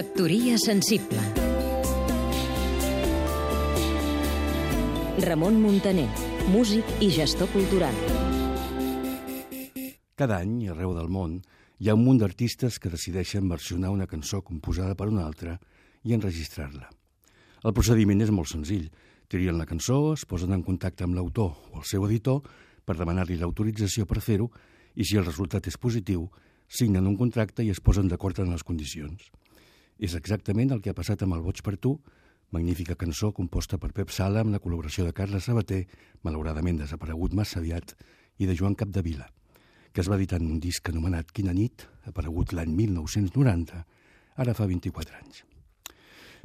Factoria sensible Ramon Muntaner, músic i gestor cultural. Cada any, arreu del món, hi ha un munt d'artistes que decideixen versionar una cançó composada per una altra i enregistrar-la. El procediment és molt senzill. Trien la cançó, es posen en contacte amb l'autor o el seu editor per demanar-li l'autorització per fer-ho i si el resultat és positiu, signen un contracte i es posen d'acord en les condicions. És exactament el que ha passat amb el Boig per tu, magnífica cançó composta per Pep Sala amb la col·laboració de Carles Sabater, malauradament desaparegut massa aviat, i de Joan Capdevila, que es va editar en un disc anomenat Quina nit, aparegut l'any 1990, ara fa 24 anys.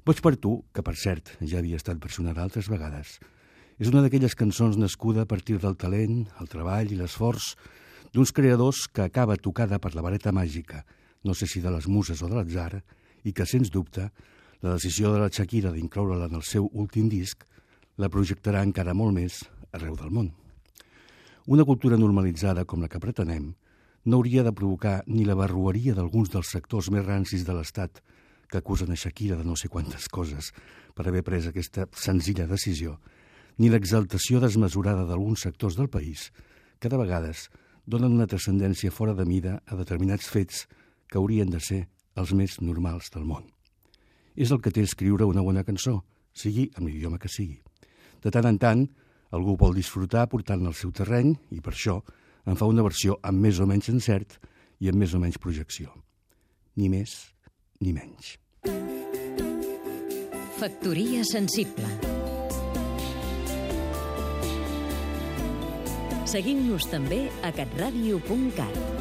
Boig per tu, que per cert ja havia estat versionada altres vegades, és una d'aquelles cançons nascuda a partir del talent, el treball i l'esforç d'uns creadors que acaba tocada per la vareta màgica, no sé si de les muses o de l'atzar, i que, sens dubte, la decisió de la Shakira d'incloure-la en el seu últim disc la projectarà encara molt més arreu del món. Una cultura normalitzada com la que pretenem no hauria de provocar ni la barrueria d'alguns dels sectors més rancis de l'Estat que acusen a Shakira de no sé quantes coses per haver pres aquesta senzilla decisió, ni l'exaltació desmesurada d'alguns sectors del país que de vegades donen una transcendència fora de mida a determinats fets que haurien de ser els més normals del món. És el que té escriure una bona cançó, sigui amb l'idioma que sigui. De tant en tant, algú vol disfrutar portant-la al seu terreny i per això en fa una versió amb més o menys encert i amb més o menys projecció. Ni més ni menys. Factoria sensible Seguim-nos també a catradio.cat